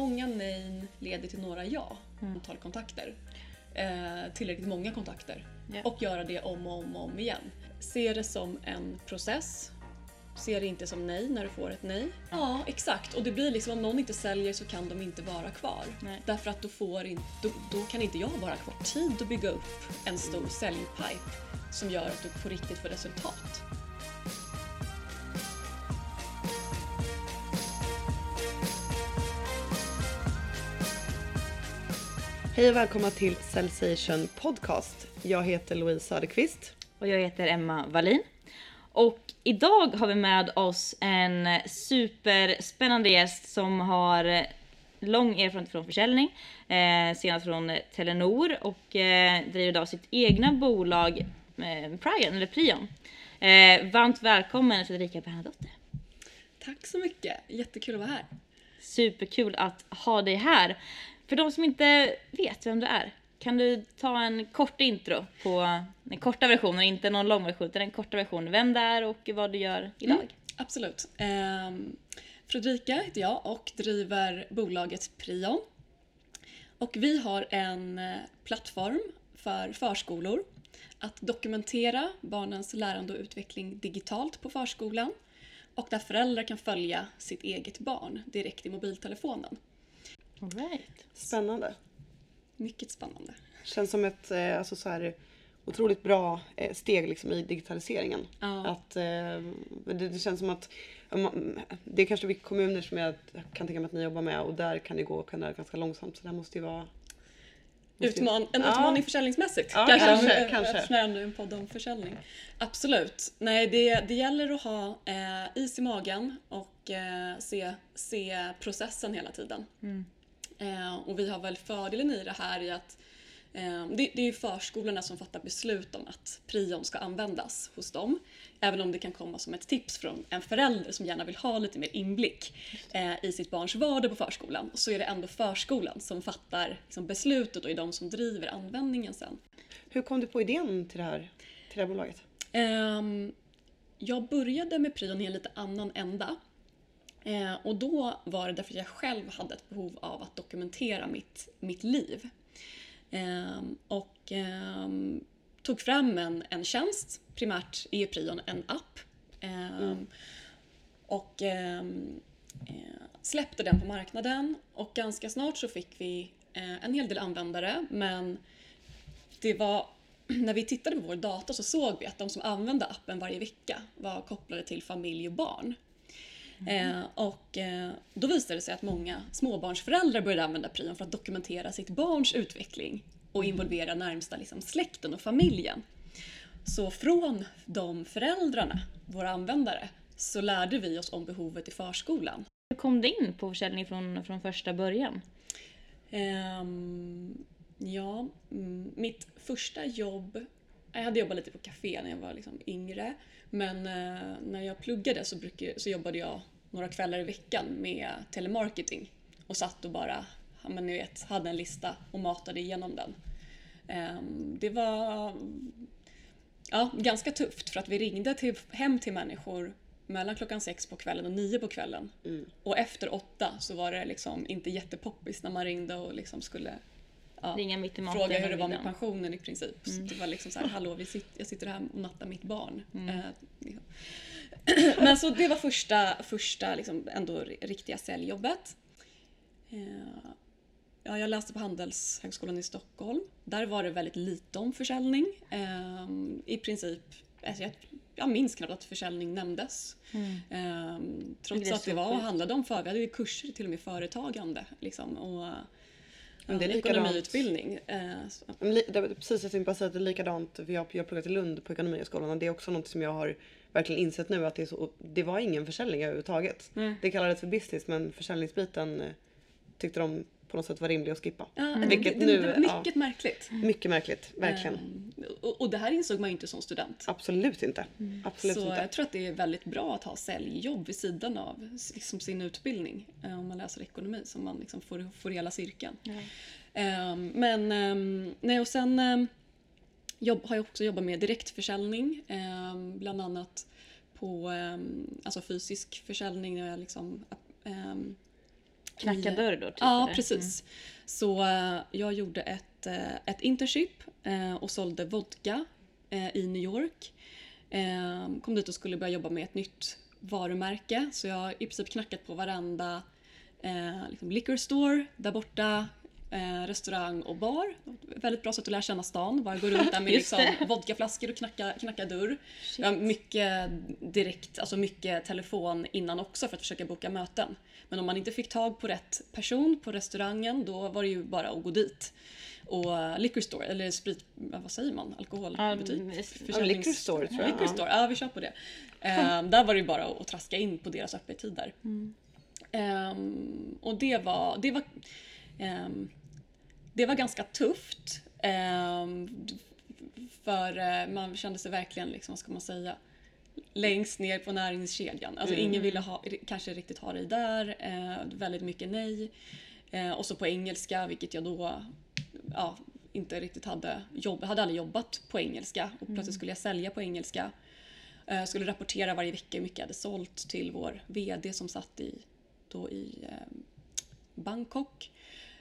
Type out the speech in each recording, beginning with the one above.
många nej leder till några ja. Antal kontakter. Eh, tillräckligt många kontakter. Ja. Och göra det om och om och om igen. Se det som en process. Se det inte som nej när du får ett nej. Ja, exakt. Och det blir liksom om någon inte säljer så kan de inte vara kvar. Nej. Därför att då, får in, då, då kan inte jag vara kvar. Tid att bygga upp en stor säljpipe som gör att du på riktigt får resultat. Hej och välkomna till Cellsation Podcast. Jag heter Louise Söderqvist. Och jag heter Emma Wallin. Och idag har vi med oss en superspännande gäst som har lång erfarenhet från försäljning, eh, senast från Telenor och eh, driver idag sitt egna bolag eh, Prion, eller Prion. Eh, varmt välkommen Fredrika Bernadotte. Tack så mycket, jättekul att vara här. Superkul att ha dig här. För de som inte vet vem du är, kan du ta en kort intro på den korta versionen, inte någon lång version, utan den korta versionen. Vem du är och vad du gör idag. Mm, absolut. Ehm, Fredrika heter jag och driver bolaget Prion. Och vi har en eh, plattform för förskolor att dokumentera barnens lärande och utveckling digitalt på förskolan och där föräldrar kan följa sitt eget barn direkt i mobiltelefonen. All right. Spännande. Mycket spännande. Känns som ett eh, alltså så här, otroligt bra eh, steg liksom, i digitaliseringen. Ja. Att, eh, det, det känns som att mm, det är kanske vilka kommuner som jag kan tänka mig att ni jobbar med och där kan det gå generellt ganska långsamt. Så det här måste ju vara... måste Utman en Ja. utmaning försäljningsmässigt. Ja, kanske, kanske, kanske. Eftersom det är ändå en podd om försäljning. Absolut. Nej, det, det gäller att ha eh, is i magen och eh, se, se processen hela tiden. Eh, och vi har väl fördelen i det här i att eh, det, det är förskolorna som fattar beslut om att prion ska användas hos dem. Även om det kan komma som ett tips från en förälder som gärna vill ha lite mer inblick eh, i sitt barns vardag på förskolan. Så är det ändå förskolan som fattar liksom, beslutet och är de som driver användningen sen. Hur kom du på idén till det här, till det här bolaget? Ehm, jag började med prion i en lite annan ända. Eh, och då var det därför att jag själv hade ett behov av att dokumentera mitt, mitt liv. Ehm, och ehm, tog fram en, en tjänst, primärt är prion en app. Ehm, Och ehm, eh, släppte den på marknaden och ganska snart så fick vi eh, en hel del användare men det var när vi tittade på vår data så såg vi att de som använde appen varje vecka var kopplade till familj och barn. Eh, och eh, då visade det sig att många småbarnsföräldrar började använda prion för att dokumentera sitt barns utveckling och involvera närmsta liksom, släkten och familjen. Så från de föräldrarna, våra användare, så lärde vi oss om behovet i förskolan. Hur kom du in på försäljning från, från första början? Ehm, ja, mm, mitt första jobb... Jag hade jobbat lite på café när jag var liksom yngre. Men eh, när jag pluggade så, brukade, så jobbade jag några kvällar i veckan med telemarketing. Och satt och bara, ja, men ni vet, hade en lista och matade igenom den. Ehm, det var ja, ganska tufft för att vi ringde till, hem till människor mellan klockan sex på kvällen och nio på kvällen. Och efter åtta så var det liksom inte jättepoppis när man ringde och liksom skulle ja, Ringa mitt i maten fråga hur det var med pensionen i princip. Så det var liksom så här, hallå vi sitter, jag sitter här och nattar mitt barn. Eh, liksom. Men så det var första, första liksom ändå riktiga säljjobbet. Eh, Ja, jag läste på Handelshögskolan i Stockholm. Där var det väldigt lite om försäljning. Ehm, I princip, alltså jag, jag minns knappt att försäljning nämndes. Ehm, trots Det att det var, handlade om för, vi hade ju kurser till och med företagande. Liksom, och, Men det är likadant. ekonomiutbildning. Eh, det, precis, jag tänkte bara säga att det är likadant. För jag, jag har pluggat i Lund på ekonomiskolan och det är också något som jag har verkligen insett nu att det, är så, det var ingen försäljning överhuvudtaget. Mm. Det kallades för business men försäljningsbiten eh, tyckte de på något sätt var rimlig att skippa. Ja, det, Mm. Vilket det, nu, det var ja. mycket märkligt. Mycket märkligt, verkligen. Ehm, och, och det här insåg man ju inte som student. Absolut inte. Absolut Så inte. jag tror att det är väldigt bra att ha säljjobb vid sidan av liksom sin utbildning eh, om man läser ekonomi så man liksom får, får hela cirkeln. Ehm, men ehm, nej, och sen ehm, jobb, har jag också jobbat med direktförsäljning, bland annat på alltså fysisk försäljning när jag liksom, Knacka dörr då? Typ, Ja, eller? precis. Så eh, jag gjorde ett, eh, ett internship eh, och sålde vodka i New York. Eh, kom dit och skulle börja jobba med ett nytt varumärke. Så jag har i princip knackat på varenda liksom liquor store där borta. Eh, restaurang och bar. Väldigt bra sätt att lära känna stan. Bara gå runt där med liksom, vodkaflaskor och knacka, knacka dörr. Jag har mycket direkt, alltså mycket telefon innan också för att försöka boka möten. Men om man inte fick tag på rätt person på restaurangen då var det ju bara att gå dit. Och liquor store, eller sprit, ja, vad säger man? Alkoholbutik? Ja, mm, Ja, liquor store tror jag. Liquor Ja. store, ja vi kör på det. Ehm, där var det ju bara att traska in på deras öppettider. Ehm, och det var, det var, ehm, det var ganska tufft. ehm, för eh, man kände sig verkligen, liksom, vad ska man säga, längst ner på näringskedjan. Alltså ingen ville ha, kanske riktigt ha dig där. Eh, väldigt mycket nej. Eh, och så på engelska, vilket jag då ja, inte riktigt hade jobb, hade aldrig jobbat på engelska och plötsligt skulle jag sälja på engelska. Eh, skulle rapportera varje vecka hur mycket jag hade sålt till vår VD som satt i, då i Bangkok.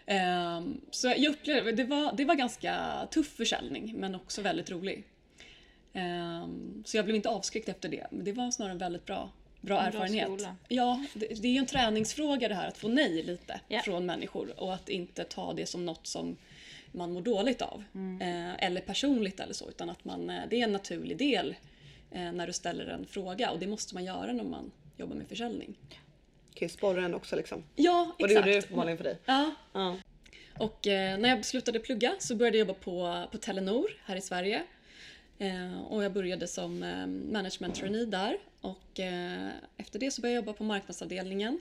Eh, så jag upplevde, det var, det var ganska tuff försäljning men också väldigt rolig. Eh, så jag blev inte avskräckt efter det, men det var snarare en väldigt bra, bra En bra erfarenhet. skola. Ja, det, det är ju en träningsfråga det här att få nej lite Ja. från människor och att inte ta det som något som man mår dåligt av. Mm. Eh, eller personligt eller så, utan att man, eh, det är en naturlig del eh, när du ställer en fråga och det måste man göra när man jobbar med försäljning. Kan ju sporra en också liksom. Ja, Och det exakt. gjorde det uppenbarligen för dig. Ja, Ja. och eh, när jag slutade plugga så började jag jobba på, på Telenor här i Sverige. Eh, och jag började som eh, management trainee där. Och eh, efter det så började jag jobba på marknadsavdelningen.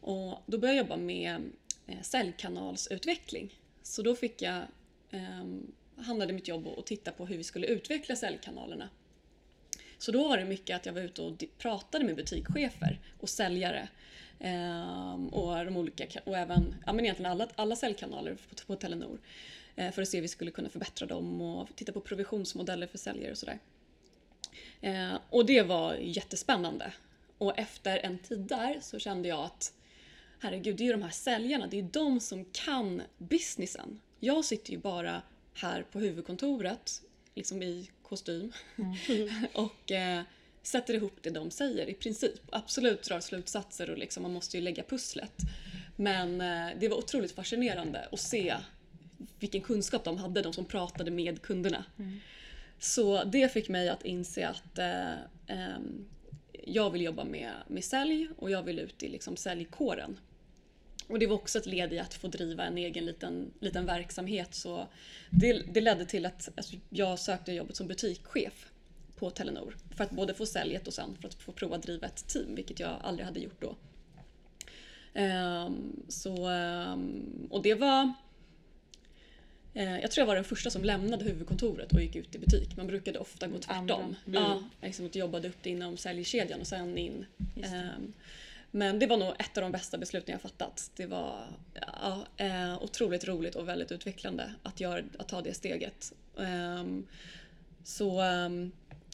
Och då började jag jobba med eh, säljkanalsutveckling. Så då fick jag, eh, handlade mitt jobb att titta på hur vi skulle utveckla säljkanalerna. Så då var det mycket att jag var ute och pratade med butikschefer och säljare. Ehm, och, de olika, och även ja, men egentligen alla, alla säljkanaler på, på Telenor. Eh, för att se hur vi skulle kunna förbättra dem och titta på provisionsmodeller för säljare och sådär. Eh, och det var jättespännande. Och efter en tid där så kände jag att herregud, det är ju de här säljarna, det är de som kan businessen. Jag sitter ju bara här på huvudkontoret, liksom i kostym, och eh, sätter ihop det de säger i princip. Absolut drar slutsatser och liksom, man måste ju lägga pusslet. Men eh, det var otroligt fascinerande att se vilken kunskap de hade, de som pratade med kunderna. Så det fick mig att inse att eh, jag vill jobba med, med sälj och jag vill ut i liksom säljkåren. Och det var också ett led i att få driva en egen liten, liten verksamhet. Så det, det ledde till att alltså, jag sökte jobbet som butikschef på Telenor. För att både få säljet och sen för att få prova att driva ett team, vilket jag aldrig hade gjort då. Ehm, så, ehm, och det var... eh, jag tror jag var den första som lämnade huvudkontoret och gick ut i butik. Man brukade ofta gå tvärtom. Andra. Ja, liksom att jobbade upp det inom säljkedjan och sen in. Ehm, men det var nog ett av de bästa besluten jag fattat. Det var ja, eh, otroligt roligt och väldigt utvecklande att, göra, att ta det steget. Eh, så ehm,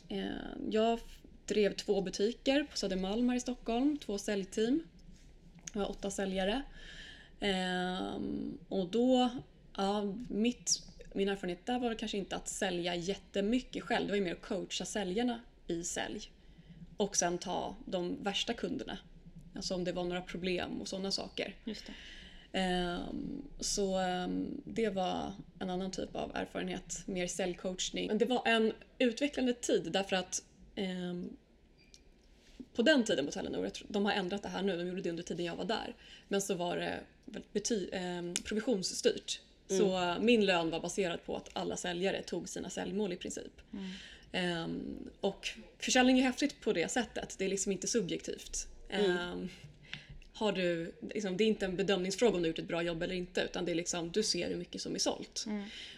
eh, jag drev två butiker på Södermalm här i Stockholm, två säljteam. Jag var åtta säljare. Ehm, och då, ja, mitt, min erfarenhet där var väl kanske inte att sälja jättemycket själv. Det var ju mer att coacha säljarna i sälj. Och sen ta de värsta kunderna. Alltså om det var några problem och sådana saker. Just det. Ehm, så ehm, det var en annan typ av erfarenhet, mer säljcoachning. Men det var en utvecklande tid därför att ehm, på den tiden på Telenor, de har ändrat det här nu, de gjorde det under tiden jag var där, men så var det bety- ehm, provisionsstyrt. Så eh, min lön var baserad på att alla säljare tog sina säljmål i princip. Ehm, och försäljning är häftigt på det sättet, det är liksom inte subjektivt. Ehm, har du, liksom, det är inte en bedömningsfråga om du har gjort ett bra jobb eller inte utan det är liksom, du ser hur mycket som är sålt.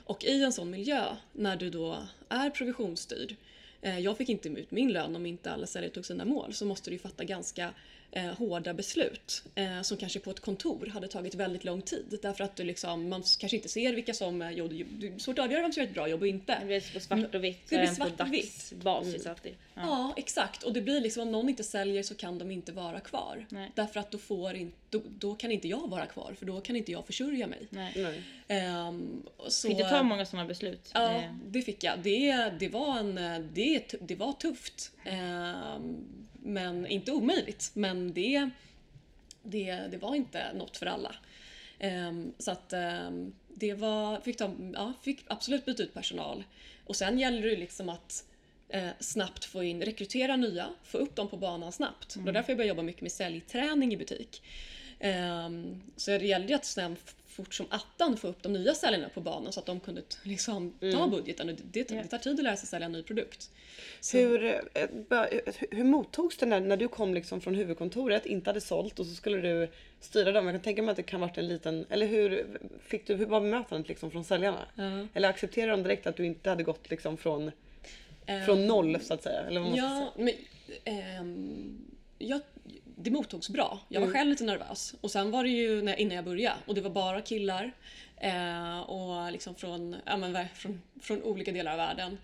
Och i en sån miljö, när du då är provisionsstyrd, eh, jag fick inte ut min lön om inte alla säljare tog sina mål, så måste du ju fatta ganska eh, hårda beslut eh, som kanske på ett kontor hade tagit väldigt lång tid. Därför att du liksom, man kanske inte ser vilka som eh, gjorde... Det är svårt att avgöra vem som gör ett bra jobb och inte. Det blir på svart och vitt. Det blir än svart på och vitt. dagsbasis alltid. Ja. Ja, exakt. Och det blir liksom om någon inte säljer så kan de inte vara kvar. Nej. Därför att då, får in, då, då kan inte jag vara kvar för då kan inte jag försörja mig. Nej. Ehm, så, Fick du ta många sådana beslut? Ja, Eh, det fick jag. Det, det, var, en, det, det var tufft. Ehm, men inte omöjligt. Men det, det, det var inte något för alla. Ehm, så att ehm, det var, fick, ta, ja, fick absolut byta ut personal. Och sen gäller det liksom att eh, snabbt få in, rekrytera nya, få upp dem på banan snabbt. Det var därför jag började jobba mycket med säljträning i butik. Ehm, så det gällde ju att sen fort som attan få upp de nya säljarna på banan så att de kunde liksom ta budgeten. Och det, det, Ja. det tar tid att lära sig sälja en ny produkt. Så, Hur, eh, eh, hur mottogs det när, när du kom liksom från huvudkontoret, inte hade sålt och så skulle du styra dem? Jag kan tänka mig att det kan varit en liten... Eller hur, fick du, hur var bemötandet liksom från säljarna? Ja. Eller accepterade de direkt att du inte hade gått liksom från, ehm, från noll så att säga? Eller vad man ska säga? Ja, men ehm, jag, det mottogs bra. Jag var Mm. själv lite nervös. Och sen var det ju när, innan jag började och det var bara killar. Eh, och liksom från, ja, men, från, från olika delar av världen.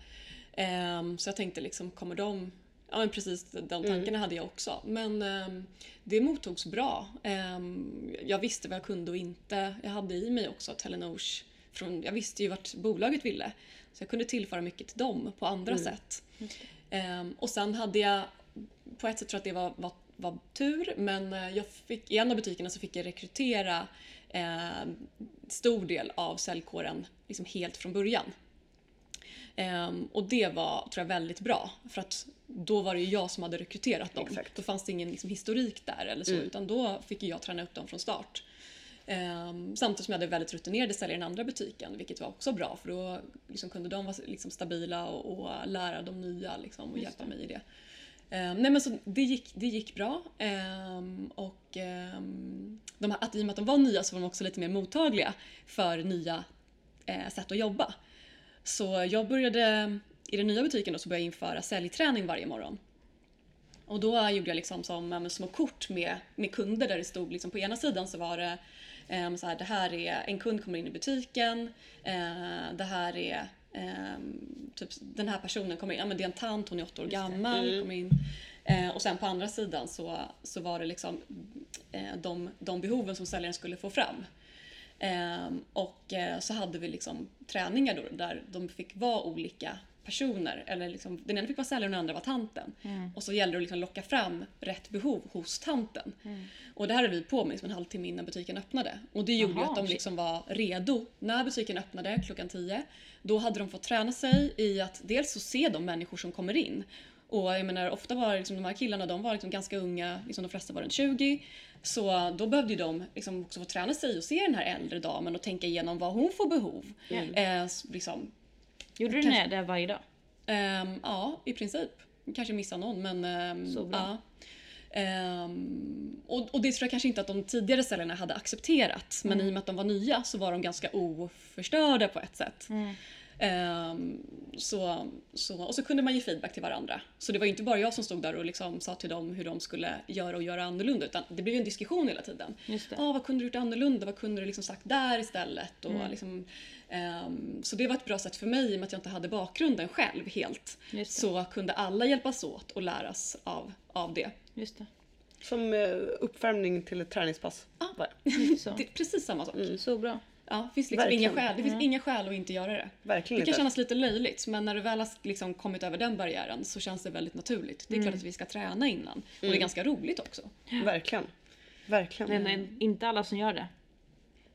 Ehm, så jag tänkte liksom, kommer de... Ja men precis de Mm. tankarna hade jag också. Men ehm, det mottogs bra. Ehm, jag visste vad jag kunde och inte. Jag hade i mig också Telenors från, jag visste ju vart bolaget ville. Så jag kunde tillföra mycket till dem på andra sätt. Ehm, och sen hade jag, på ett sätt tror jag att det var, var, var tur, men eh, jag fick, i en av butikerna så fick jag rekrytera eh, stor del av säljkåren liksom helt från början. Ehm, och det var, tror jag, väldigt bra. För att då var det ju jag som hade rekryterat dem. Exakt. Då fanns det ingen liksom, historik där eller så, Mm. utan då fick jag träna upp dem från start. Ehm, samtidigt som jag hade väldigt rutinerade säljare i den andra butiken, vilket var också bra för då liksom, kunde de vara liksom, stabila och, och lära de nya liksom, och hjälpa mig i det. Ehm, nej men så det gick, det gick bra. Ehm, och ehm, de här, att, i och med att de var nya så var de också lite mer mottagliga för nya eh, sätt att jobba. Så jag började, i den nya butiken då, så började jag införa säljträning varje morgon. Och då gjorde jag liksom som ja, små kort med, med kunder där det stod liksom på ena sidan så var det ehm, så här, det här är en kund kommer in i butiken, eh, det här är ehm, typ den här personen kommer in, ja men det är en tant, hon är åtta år gammal, kommer in. Eh, och sen på andra sidan så, så var det liksom eh, de, de behoven som säljaren skulle få fram. Ehm, och eh, så hade vi liksom träningar då där de fick vara olika personer. Eller liksom, den ena fick vara säljaren och den andra var tanten. Och så gällde det att liksom locka fram rätt behov hos tanten. Och det här höll vi på med liksom en halvtimme innan butiken öppnade. Och det gjorde ju Jaha, att de liksom var redo när butiken öppnade klockan 10. Då hade de fått träna sig i att dels så se de människor som kommer in. Och jag menar ofta var liksom, de här killarna de var liksom ganska unga, liksom de flesta var runt 20. Så då behövde ju de liksom också få träna sig och se den här äldre damen och tänka igenom vad hon får behov. Eh, s- liksom, Gjorde du Kanske- det varje dag? Ehm, ja, i princip. Kanske missa någon men... ehm, Så bra. Ja. Ehm, och, och det tror jag kanske inte att de tidigare säljarna hade accepterat. Men i och med att de var nya så var de ganska oförstörda på ett sätt. Ehm, så, så, och så kunde man ge feedback till varandra. Så det var ju inte bara jag som stod där och liksom sa till dem hur de skulle göra och göra annorlunda. Utan det blev ju en diskussion hela tiden. Just det. Ah, vad kunde du gjort annorlunda? Vad kunde du liksom sagt där istället? Och liksom, ehm, så det var ett bra sätt för mig i och med att jag inte hade bakgrunden själv helt. Så kunde alla hjälpas åt och läras av, av det. Just det. Som eh, uppvärmning till ett träningspass. Så. Det är precis samma sak. Så bra. Ja, det finns liksom inga skäl, det finns inga skäl att inte göra det. Verkligen Det kan inte. kännas lite löjligt men när du väl har liksom kommit över den barriären så känns det väldigt naturligt. Det är klart att vi ska träna innan. Och det är ganska roligt också. Verkligen. Verkligen. Men det är inte alla som gör det.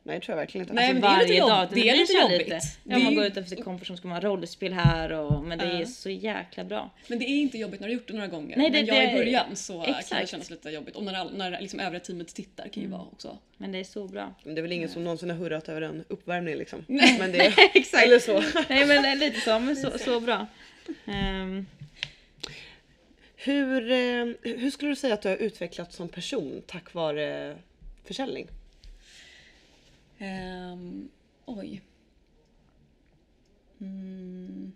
Nej, det tror jag verkligen inte. Nej, Alltså, men det är lite dag. det är lite jobbigt. Ja, Det är man går utanför sin comfort zone, ska man ha rollspel här och, men det är Ja. så jäkla bra. Men det är inte jobbigt när du har gjort det några gånger. Nej, det- men jag det- i början så kan det exakt. kännas lite jobbigt. Och när, när liksom övriga teamet tittar kan ju vara också. Men det är så bra. det är väl ingen som någonsin har hurrat över en uppvärmning liksom. Men det, Exakt. Eller så. Nej men det är lite så, men så, så bra. Ehm, Hur, eh, hur skulle du säga att du har utvecklats som person tack vare försäljning? Ehm, oj. Mm.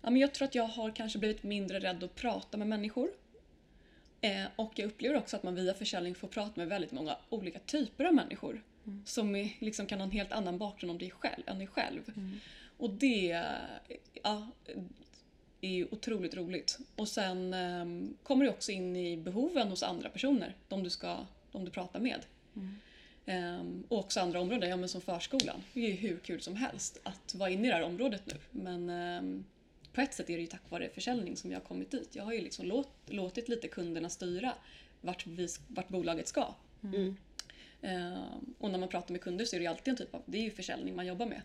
Ja, men jag tror att jag har kanske blivit mindre rädd att prata med människor. Eh, och jag upplever också att man via försäljning får prata med väldigt många olika typer av människor. Som är, liksom kan ha en helt annan bakgrund om dig själv, än dig själv. Och det ja, är otroligt roligt. Och sen ehm, kommer du också in i behoven hos andra personer, de du, ska, de du pratar med. Ehm, och också andra områden, ja men som förskolan. Det är ju hur kul som helst att vara inne i det här området nu. Men ehm, på ett sätt är det ju tack vare försäljning som jag har kommit dit. Jag har ju liksom låt, låtit lite kunderna styra vart, vi, vart bolaget ska. Mm. Ehm, och när man pratar med kunder så är det ju alltid en typ av, det är ju försäljning man jobbar med.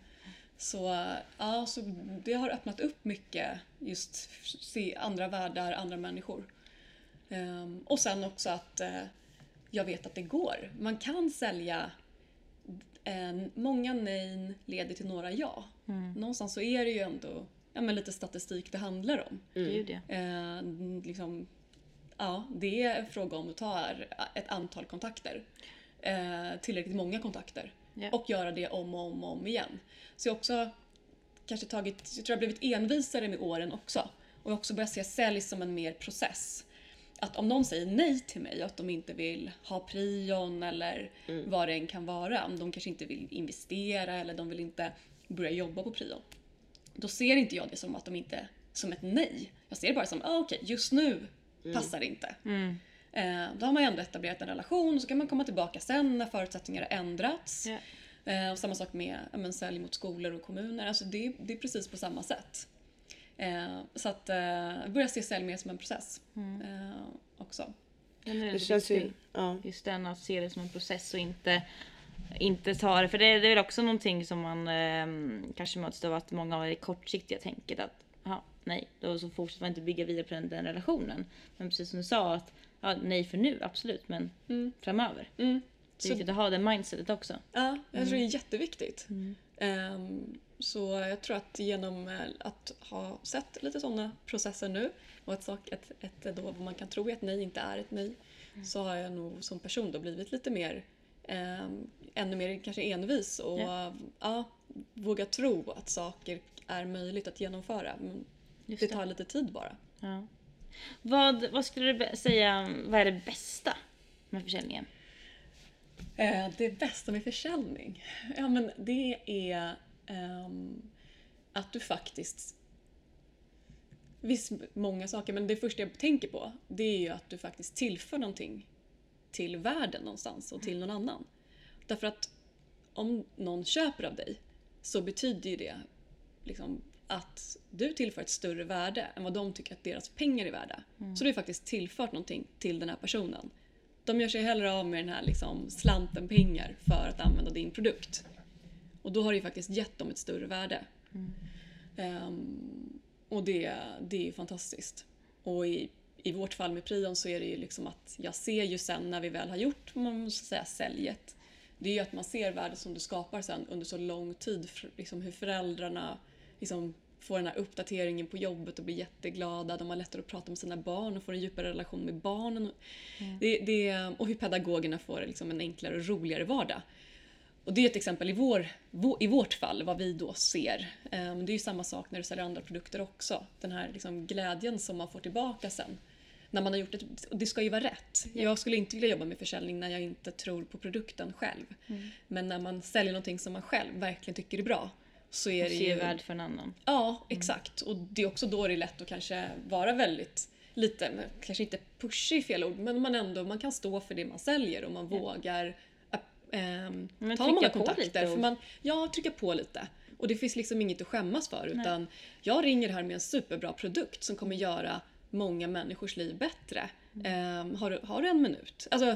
Så, ja, så det har öppnat upp mycket, just se andra världar, andra människor. Och sen också att eh, jag vet att det går. Man kan sälja en, många nej leder till några ja. Någonstans så är det ju ändå ja, men lite statistik det handlar om. Ja. Eh, liksom, ja, det är en fråga om att ta ett antal kontakter. Eh, tillräckligt många kontakter. Ja. Och göra det om och om och om igen. Så jag har också kanske tagit, jag tror jag har blivit envisare med åren också. Och jag också börjat se sälj som en mer process. Att om någon säger nej till mig, att de inte vill ha prion eller vad det än kan vara. Om de kanske inte vill investera eller de vill inte börja jobba på prion. Då ser inte jag det som att de inte, som ett nej. Jag ser det bara som, ah, okej just nu passar det inte. Mm. Eh, då har man ju ändå etablerat en relation och så kan man komma tillbaka sen när förutsättningar har ändrats. Ja. Eh, och samma sak med ja, men, sälj mot skolor och kommuner. Alltså det, det är precis på samma sätt. Eh, så att eh, jag börjar se sälj mer som en process eh, också. Är Det väldigt känns ju... Ja. Just den att se det som en process och inte inte ta det, för det, det är väl också någonting som man eh, kanske möts av att många har det kortsiktiga tänket att ja, nej, då så fortsätter man inte bygga vidare på den, den relationen. Men precis som du sa, att ja, nej för nu, absolut, men framöver. Mm. Det är Så- viktigt att ha det mindsetet också. Ja, jag tror det är jätteviktigt. Ehm, så jag tror att genom eh, att ha sett lite sådana processer nu och sak, ett, ett då vad man kan tro är ett nej inte är ett nej så har jag nog som person då blivit lite mer ehm, ännu mer kanske envis och Ja. ja. våga tro att saker är möjligt att genomföra. Men Just det det. tar lite tid bara. Ja. Vad, vad skulle du säga, vad är det bästa med försäljningen? Eh, det bästa med försäljning? Ja, men det är att du faktiskt... Visst, många saker, men det första jag tänker på det är ju att du faktiskt tillför någonting till världen någonstans och till någon annan. Därför att om någon köper av dig så betyder ju det liksom att du tillför ett större värde än vad de tycker att deras pengar är värda. Så du har faktiskt tillfört någonting till den här personen. De gör sig hellre av med den här liksom slanten pengar för att använda din produkt. Och då har du ju faktiskt gett dem ett större värde. Ehm, och det, det är fantastiskt. Och i, i vårt fall med Prion så är det ju liksom att jag ser ju sen när vi väl har gjort man måste säga, säljet. Det är ju att man ser värdet som du skapar sen under så lång tid. Liksom hur föräldrarna liksom får den här uppdateringen på jobbet och blir jätteglada. De har lättare att prata med sina barn och får en djupare relation med barnen. Det, det, och hur pedagogerna får liksom en enklare och roligare vardag. Och det är ett exempel i, vår, vå- i vårt fall, vad vi då ser. Ehm, Det är ju samma sak när du säljer andra produkter också. Den här liksom glädjen som man får tillbaka sen. När man har gjort ett, det ska ju vara rätt. Jag skulle inte vilja jobba med försäljning när jag inte tror på produkten själv. Men när man säljer någonting som man själv verkligen tycker är bra så är det ju... värd för en annan. Ja, exakt. Och det är också då det är lätt att kanske vara väldigt lite, men kanske inte pushig fel ord, men man ändå man kan stå för det man säljer och man vågar Men ta många kontakter. lite För och- man, ja, trycka på lite. Och det finns liksom inget att skämmas för utan jag ringer här med en superbra produkt som kommer göra många människors liv bättre. Mm. Ehm, har, du, har du en minut? Alltså,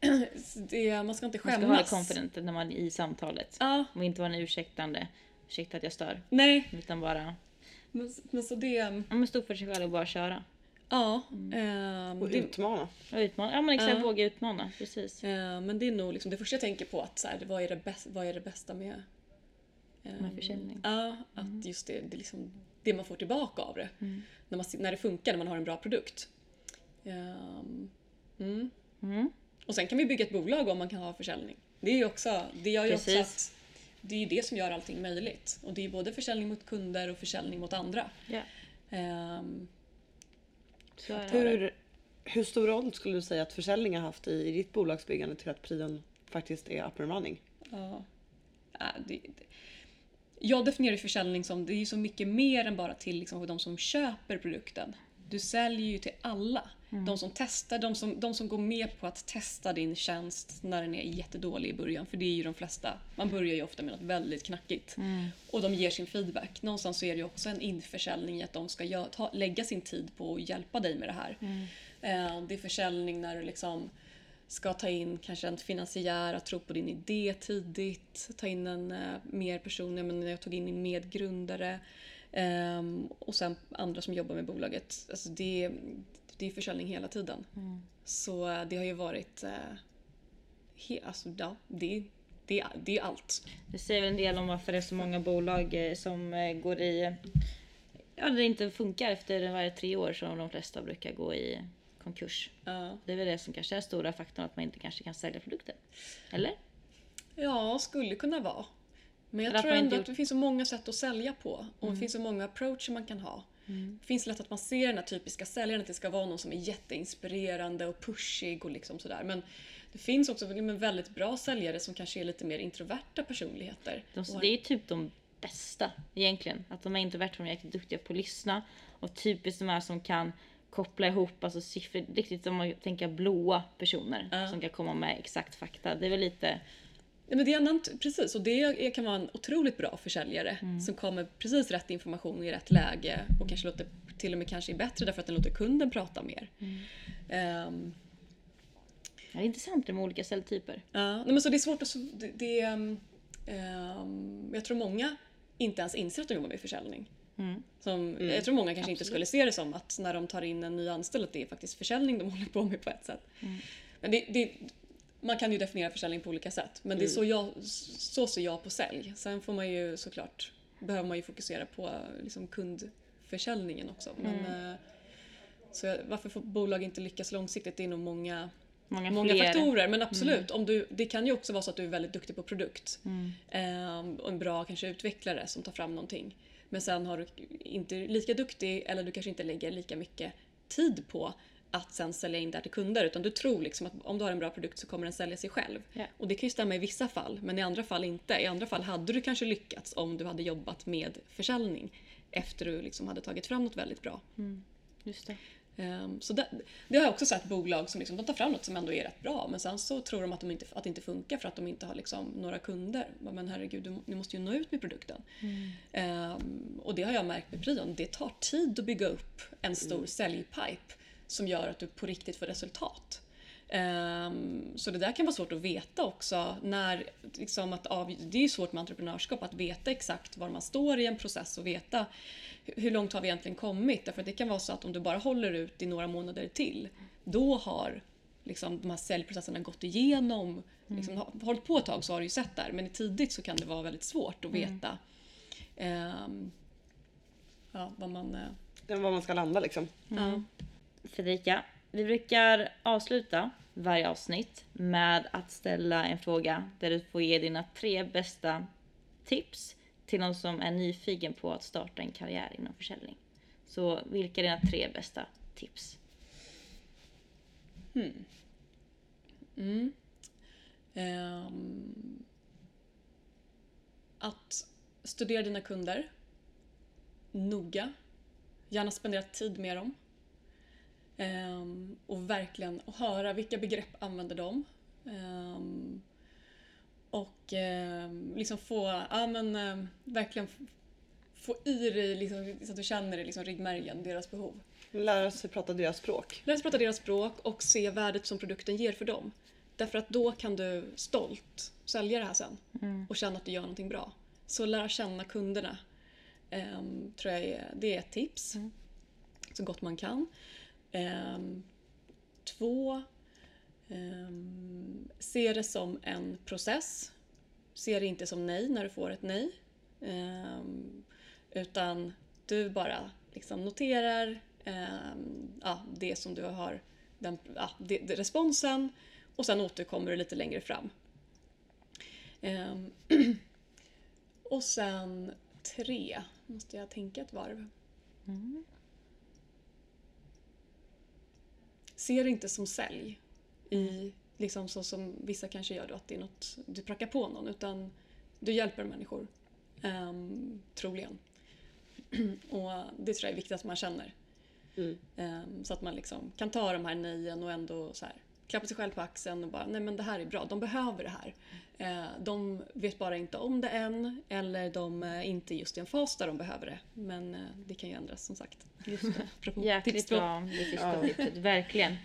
det, man ska inte Man skämmas. ska ha det confident när man i samtalet. Ja, Och inte vara en ursäktande. Ursäkta att jag stör. nej, Utan bara men, men så det... ja, men stå för sig själv och bara köra. Ja. Mm. ehm, Och det, utmana. Och utmana. Ja men exakt, Ja. våga utmana. Precis. Eh, Men det är nog liksom det första jag tänker på. Att så här, vad, är det bästa, vad är det bästa med... eh, Med försäljning. Ja, att just det, det, är liksom, det man får tillbaka av det. När, man, när det funkar, när man har en bra produkt. Ehm, mm. Mm. Och sen kan vi bygga ett bolag om man kan ha försäljning. Det är ju också, det gör ju också att det är ju det som gör allting möjligt. Och det är ju både försäljning mot kunder och försäljning mot andra. Ehm, är det. Hur, Hur stor roll skulle du säga att försäljning har haft i, i ditt bolagsbyggande till att Prion faktiskt är up and running? Ja. Det, det. Jag definierar försäljning som det är så mycket mer än bara till liksom, de som köper produkten. Du säljer ju till alla. De som testar, de som, de som går med på att testa din tjänst när den är jättedålig i början. För det är ju de flesta. Man börjar ju ofta med något väldigt knackigt. Och de ger sin feedback. Någonstans så är det ju också en införsäljning i att de ska ta, lägga sin tid på att hjälpa dig med det här. Eh, det är försäljning när du liksom ska ta in kanske en finansiär att tro på din idé tidigt. Ta in en eh, mer person, jag, menar, jag tog in min medgrundare. ehm, och sen andra som jobbar med bolaget. Alltså det, det är försäljning hela tiden. Så eh, det har ju varit... Eh, he, alltså, ja, det, det, det är allt. Det säger väl en del om varför det är så många bolag eh, som eh, går i... Ja, det inte funkar efter varje tre år som de flesta brukar gå i konkurs. Ja. Det är väl det som kanske är stora faktorn att man inte kanske kan sälja produkten. Eller? Ja, skulle kunna vara. Men jag Eller att tror ändå inte att det finns så många sätt att sälja på. Och det finns så många approacher man kan ha. Det finns lätt att man ser den här typiska säljaren, att det ska vara någon som är jätteinspirerande och pushig och liksom sådär. Men det finns också väldigt bra säljare som kanske är lite mer introverta personligheter. De, Och har- det är typ de bästa egentligen. Att de är introverta, de är jäkligt duktiga på att lyssna. Och typiskt de här som kan koppla ihop alltså siffror, riktigt som man tänker blåa personer Ja. som kan komma med exakt fakta. Det är väl lite, Ja, men det är annan, precis, och det kan vara en otroligt bra försäljare som kommer precis rätt information i rätt läge och kanske låter, till och med kanske är bättre därför att den låter kunden prata mer. Ehm, ja, det är intressant det med olika säljtyper. Ja, nej, men så det är svårt att... Det, det, ehm, jag tror många inte ens inser att de jobbar med försäljning. Mm. Som, Jag tror många kanske inte skulle se det som att när de tar in en ny anställd att det är faktiskt försäljning de håller på med på ett sätt. Men det, det, man kan ju definiera försäljning på olika sätt. Men det är så, jag, så ser jag på sälj. Sen får man ju såklart, behöver man ju fokusera på liksom kundförsäljningen också. Men, eh, så varför får bolag inte lyckas långsiktigt? Det är nog många Många, många faktorer. Men absolut, om du, det kan ju också vara så att du är väldigt duktig på produkt. Ehm, och en bra kanske utvecklare som tar fram någonting. Men sen har du inte lika duktig eller du kanske inte lägger lika mycket tid på att sen sälja in det här till kunder. Utan du tror liksom att om du har en bra produkt så kommer den sälja sig själv. Ja. Och det kan ju stämma i vissa fall, men i andra fall inte. I andra fall hade du kanske lyckats om du hade jobbat med försäljning efter du liksom hade tagit fram något väldigt bra. Just det. Ehm, Så det, det har jag också sett bolag som liksom, de tar fram något som ändå är rätt bra men sen så tror de att, de inte, att det inte funkar för att de inte har liksom några kunder. Men herregud, du, ni måste ju nå ut med produkten. Ehm, och det har jag märkt med Prion. Det tar tid att bygga upp en stor säljpipe som gör att du på riktigt får resultat. Ehm, så det där kan vara svårt att veta också. När, liksom att av, det är ju svårt med entreprenörskap att veta exakt var man står i en process och veta hu- hur långt har vi egentligen kommit. Därför att det kan vara så att om du bara håller ut i några månader till, då har liksom, de här säljprocesserna gått igenom. Liksom, har hållit på ett tag så har du ju sett där, men tidigt så kan det vara väldigt svårt att veta ehm, ja, vad man... eh, var man ska landa liksom. ja. Fredrika, vi brukar avsluta varje avsnitt med att ställa en fråga där du får ge dina tre bästa tips till någon som är nyfiken på att starta en karriär inom försäljning. Så vilka är dina tre bästa tips? Hmm. Mm. Um. att studera dina kunder noga. Gärna spendera tid med dem. Ehm, och verkligen och höra vilka begrepp använder de. Ehm, och ehm, liksom få, ja men verkligen få i dig, liksom, så att du känner i liksom ryggmärgen, deras behov. Lära sig prata deras språk. Lära sig prata deras språk och se värdet som produkten ger för dem. Därför att då kan du stolt sälja det här sen och känna att du gör någonting bra. Så lära känna kunderna ehm, tror jag är, det är ett tips. Så gott man kan. Ehm, två, ehm, se det som en process. Se det inte som nej när du får ett nej. Ehm, utan du bara liksom noterar ehm, ja, det som du har, den, ja, det, det, responsen och sen återkommer du lite längre fram. Ehm, och sen tre, måste jag tänka ett varv. Mm. Se det inte som sälj. I, liksom så som vissa kanske gör då, att det är något du prackar på någon. Utan du hjälper människor. Um, troligen. och det tror jag är viktigt att man känner. Mm. Um, så att man liksom kan ta de här nejen och ändå så här, klappa sig själv på axeln och bara nej men det här är bra, de behöver det här. Uh, de vet bara inte om det än eller de är inte just i en fas där de behöver det. Men uh, det kan ju ändras som sagt. Just det. Apropå Jäkligt bra det sista Ja. tipset, verkligen.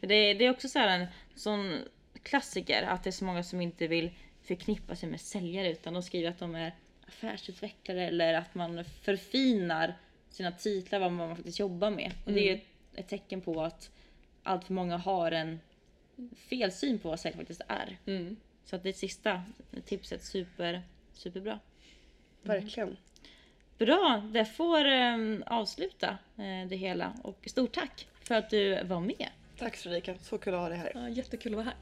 För Det, det är också så här en sån klassiker att det är så många som inte vill förknippa sig med säljare utan de skriver att de är affärsutvecklare eller att man förfinar sina titlar, vad man faktiskt jobbar med. Och det är ju ett, ett tecken på att allt för många har en felsyn på vad sälj faktiskt är. Mm. Så att det sista tipset super, superbra. Verkligen. Bra, det får um, avsluta eh, det hela och stort tack för att du var med. Tack Fredrika, så kul att ha dig här. Ja, jättekul att vara här.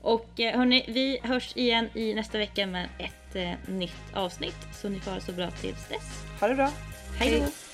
Och eh, hörni, vi hörs igen i nästa vecka med ett eh, nytt avsnitt. Så ni får ha det så bra tills dess. Ha det bra. Hej då!